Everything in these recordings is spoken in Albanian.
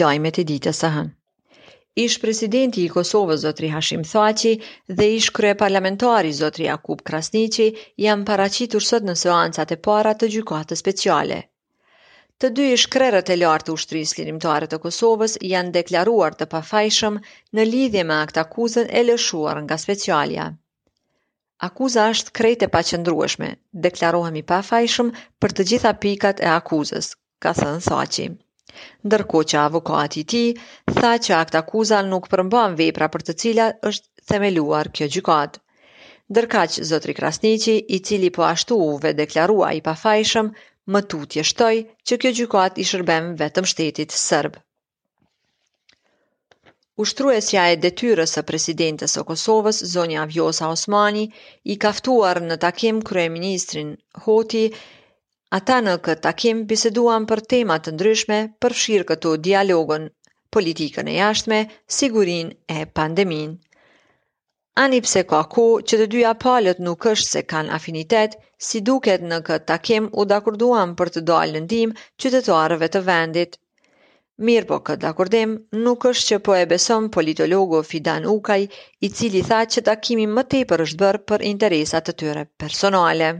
Lajmet e ditës së hënë. Ish presidenti i Kosovës zotëri Hashim Thaçi dhe ish kryeparlamentari zotëri Jakup Krasniqi janë paraqitur sot në seancat e para të Gjykatës Speciale. Të dy ish-krerët e lartë të Ushtrisë Çlirimtare të Kosovës janë deklaruar të pafajshëm në lidhje me aktakuzën e lëshuar nga Specialja. Akuza është krejt e paqëndrueshme, deklarohem i pafajshëm për të gjitha pikat e akuzës, ka thënë Thaçi. Ndërkohë që avokati i tij tha që aktakuza nuk përmban vepra për të cilat është themeluar kjo gjykatë. Ndërkaq, zotëri Krasniqi, i cili po ashtu u vetëdeklarua i pafajshëm, më tutje shtoi që kjo gjykatë i shërben vetëm shtetit serb. Ushtruesja e detyrës së presidentes së Kosovës, zonja Vjosa Osmani, e ka ftuar në takim kryeministrin Hoti, Ata në këtë takim biseduan për tema të ndryshme, përfshirë këtu dialogun, politikën e jashtme, sigurinë e pandeminë. Ani pse ka kohë që të dyja palët nuk është se kanë afinitet, si duket në këtë takim u dakorduan për të dalë në ndihmë qytetarëve të vendit. Mirëpo këtë dakordim nuk është që po e beson politologu Fidan Ukaj, i cili tha që takimi më tepër është bërë për interesa të tyre personale.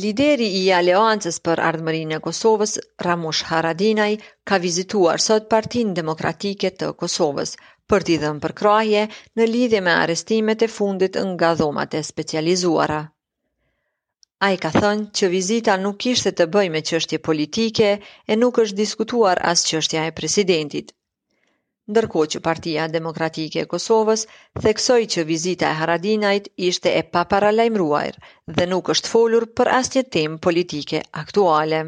Lideri i Aleancës për Ardhmërinë e Kosovës, Ramush Haradinaj, ka vizituar sot Partinë Demokratike të Kosovës për t'i dhënë përkrahje në lidhje me arrestimet e fundit nga dhomat e specializuara. Ai ka thënë që vizita nuk kishte të bëjë me çështje politike e nuk është diskutuar as çështja e presidentit. Ndërkohë që Partia Demokratike e Kosovës theksoi që vizita e Haradinajt ishte e paparalajmëruar dhe nuk është folur për asnjë temë politike aktuale.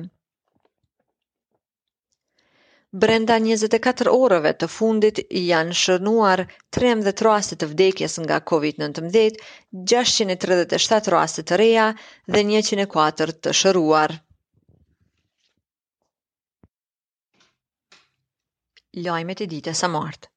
Brenda 24 orëve të fundit janë shënuar 13 raste të vdekjes nga COVID-19, 637 raste të reja dhe 104 të shëruar. Lajmet e ditës së martë.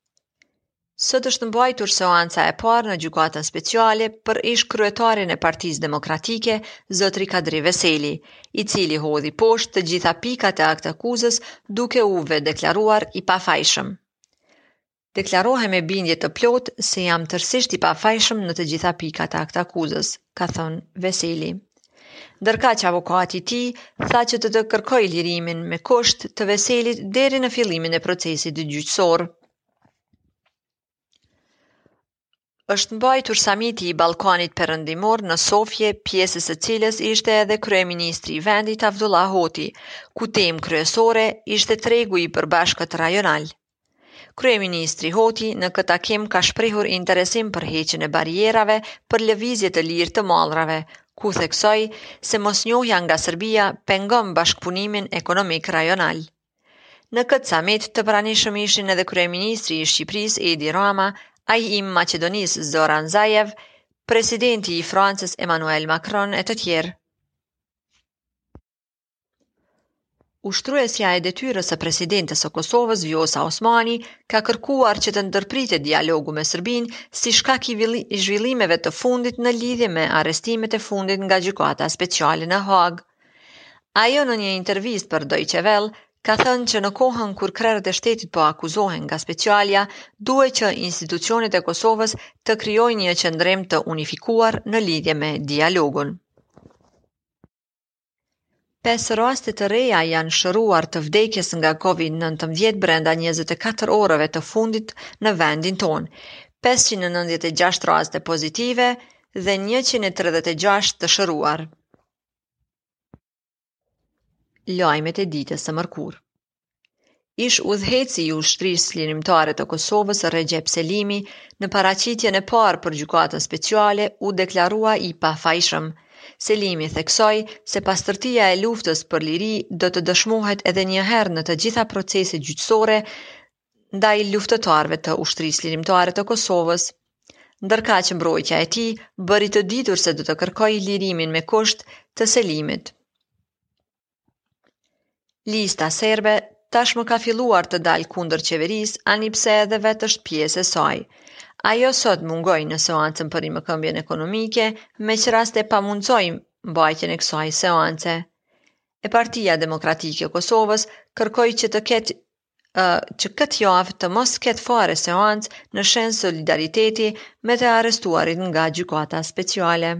Sot është mbajtur seanca e parë në gjykatën speciale për ish kryetarin e Partisë Demokratike, zotëri Kadri Veseli, i cili hodhi poshtë të gjitha pikat e aktakuzës duke u vetëdeklaruar i pafajshëm. Deklarohem me bindje të plotë se jam tërësisht i pafajshëm në të gjitha pikat e aktakuzës, ka thënë Veseli. Ndërkaq avokati i tij tha që do të kërkojë lirimin me kusht të Veselit deri në fillimin e procesit gjyqësor. Është mbajtur samiti i Ballkanit Perëndimor në Sofje, pjesë e së cilës ishte edhe kryeministri i vendit Avdullah Hoti, ku temë kryesore ishte tregu i përbashkët rajonal. Kryeministri Hoti në këtë takim ka shprehur interesim për heqjen e barrierave për lëvizje të lirë të mallrave, ku theksoi se mosnjohja nga Serbia pengon bashkëpunimin ekonomik rajonal. Në këtë samit të pranishëm ishin edhe kryeministri i Shqipërisë Edi Rama, ai i Maqedonisë Zoran Zaev, presidenti i Francës Emmanuel Macron e të tjerë. Ushtruesja e detyrës së presidentes së Kosovës, Vjosa Osmani, ka kërkuar që të ndërpritet dialogu me Serbinë si shkak i zhvillimeve të fundit në lidhje me arrestimet e fundit nga Gjykata Speciale në Hagë. Ajo në një intervistë për Deutsche Welle ka thënë që në kohën kur krerët e shtetit po akuzohen nga specialja, duhet që institucionet e Kosovës të krijojnë një qëndrim të unifikuar në lidhje me dialogun. Pesë raste të reja janë shëruar të vdekjes nga COVID-19 brenda 24 orëve të fundit në vendin tonë. 596 raste pozitive dhe 136 të shëruar. Lajmet e ditës së mërkurë. Ish udhëheqësi i ushtrisë çlirimtare të Kosovës Rexhep Selimi në paraqitjen e parë për gjykatën speciale u deklarua i pafajshëm. Selimi theksoi se pastërtia e luftës për liri do të dëshmohet edhe një herë në të gjitha proceset gjyqësore ndaj luftëtarëve të Ushtrisë Çlirimtare të Kosovës, ndërkaq mbrojtja e tij bëri të ditur se do të kërkojë lirimin me kusht të Selimit. Lista serbe tashmë ka filluar të dalë kundër qeverisë, ani pse edhe vetë është pjesë e saj. Ajo sot mungoi në seancën për rimëkëmbjen ekonomike, me ç'rast e pamundësoi mbajtjen e kësaj seance. E partia demokratike e Kosovës kërkoi që të ketë uh, që këtë javë të mos ketë fare seancë në shenjë solidariteti me të arrestuarit nga gjykata speciale.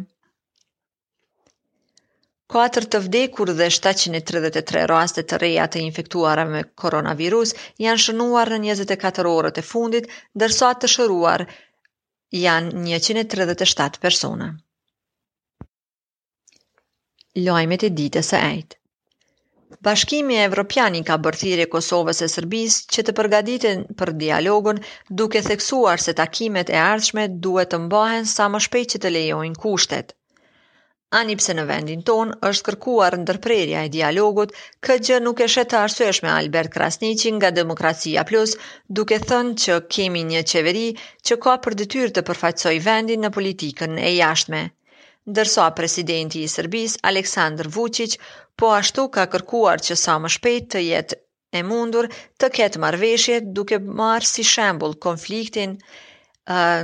4 të vdekur dhe 733 raste të reja të infektuara me koronavirus janë shënuar në 24 orët e fundit, ndërsa të shëruar janë 137 persona. Lajmet e ditës së enjte. Bashkimi Evropian i ka bërë thirrje Kosovës e Serbisë që të përgatiten për dialogun, duke theksuar se takimet e ardhshme duhet të mbahen sa më shpejt që të lejojnë kushtet. Ani pse në vendin tonë është kërkuar ndërprerja e dialogut, këtë gjë nuk e sheh të arsyeshme Albert Krasniqi nga Demokracia Plus, duke thënë që kemi një qeveri që ka për detyrë të përfaqësojë vendin në politikën e jashtme. Ndërsa presidenti i Serbisë, Aleksandër Vuçiq, po ashtu ka kërkuar që sa më shpejt të jetë e mundur të ketë marrëveshje duke marrë si shembull konfliktin uh,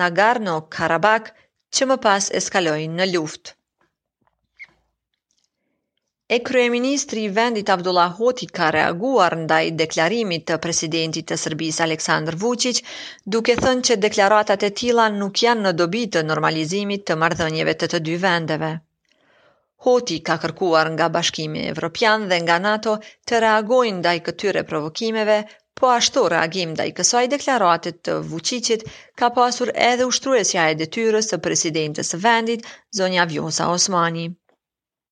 Nagorno-Karabakh që më pas eskaloi në luftë. E kryeministri i vendit Avdullah Hoti ka reaguar ndaj deklarimit të presidentit të Serbisë Aleksandër Vuçiq, duke thënë që deklaratat e tilla nuk janë në dobi të normalizimit të marrëdhënieve të të dy vendeve. Hoti ka kërkuar nga Bashkimi Evropian dhe nga NATO të reagojnë ndaj këtyre provokimeve, po ashtu reagim ndaj kësaj deklarate të Vuçiqit ka pasur edhe ushtruesja e detyrës së presidentes së vendit, zonja Vjosa Osmani.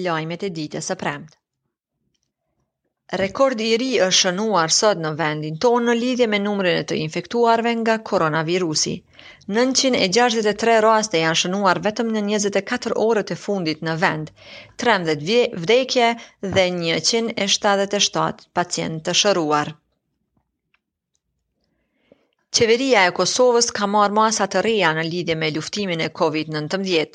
Lajmet e ditës së premtë. Rekord i ri është shënuar sot në vendin tonë në lidhje me numrin e të infektuarve nga koronavirusi. 963 raste janë shënuar vetëm në 24 orët e fundit në vend, 13 vdekje dhe 177 pacientë të shëruar. Qeveria e Kosovës ka marrë masa të reja në lidhje me luftimin e COVID-19.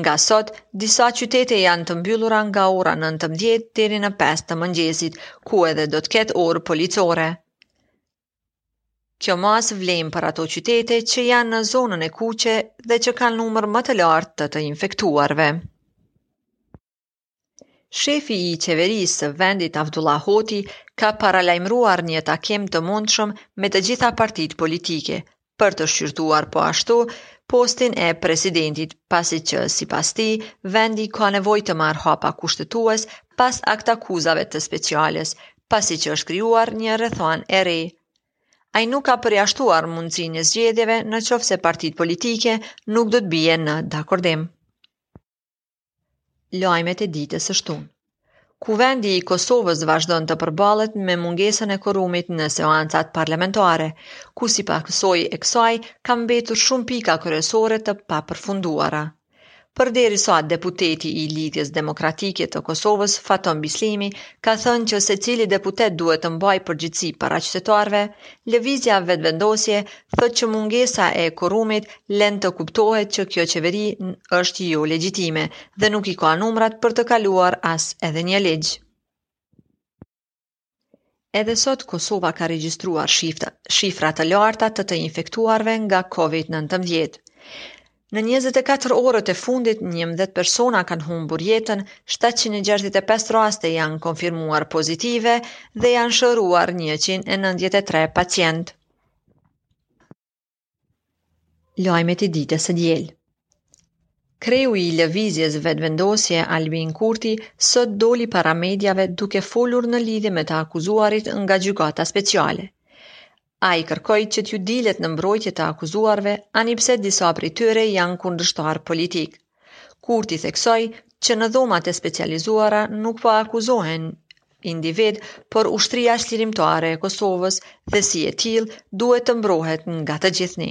Nga sot, disa qytete janë të mbyllura nga ora 19 deri në 5 të mëngjesit, ku edhe do të ketë orë policore. Kjo masë vlen për ato qytete që janë në zonën e kuqe dhe që kanë numër më të lartë të të infektuarve. Shefi i qeverisë së vendit Avdullah Hoti ka paralajmëruar një takim të mundshëm me të gjitha partitë politike për të shqyrtuar po ashtu postin e presidentit, pasi që sipas tij vendi ka nevojë të marrë hapa kushtetues pas aktakuzave të speciales, pasi që është krijuar një rrethanë e re. Ai nuk ka përjashtuar mundësinë e zgjedhjeve në qoftë se partitë politike nuk do të bien në dakordim. Lajmet e ditës së shtunë. Kuvendi i Kosovës vazhdon të përballet me mungesën e kuorumit në seancat parlamentare, ku si pasojë e kësaj kanë mbetur shumë pika kryesore të papërfunduara. Përderisa deputeti i Lidhjes Demokratike të Kosovës, Faton Bislimi, ka thënë që secili deputet duhet të mbajë përgjegjësi para qytetarëve, Lëvizja Vetëvendosje thotë që mungesa e kuorumit len të kuptohet që kjo qeveri është jo legjitime dhe nuk i ka numrat për të kaluar as edhe një ligj. Edhe sot Kosova ka regjistruar shifra të larta të të infektuarve nga COVID-19. Në njëzet e katër orët e fundit, njëmbëdhjetë persona kanë humbur jetën, shtatëqind e gjashtëdhjetë e pesë raste janë konfirmuar pozitive dhe janë shëruar njëqind e nëntëdhjetë e tre pacientë. Lajmet e ditës së diel. Kreu i Lëvizjes Vetëvendosje Albin Kurti sot doli para mediave duke folur në lidhje me të akuzuarit nga Gjykata Speciale. Ai kërkoi që t'u dilet në mbrojtje të akuzuarve, ani pse disa prej tyre janë kundërshtarë politikë. Kurti theksoi që në dhomat e specializuara nuk po akuzohen individë, por Ushtria Çlirimtare e Kosovës dhe si e tillë duhet të mbrohet nga të gjithë ne.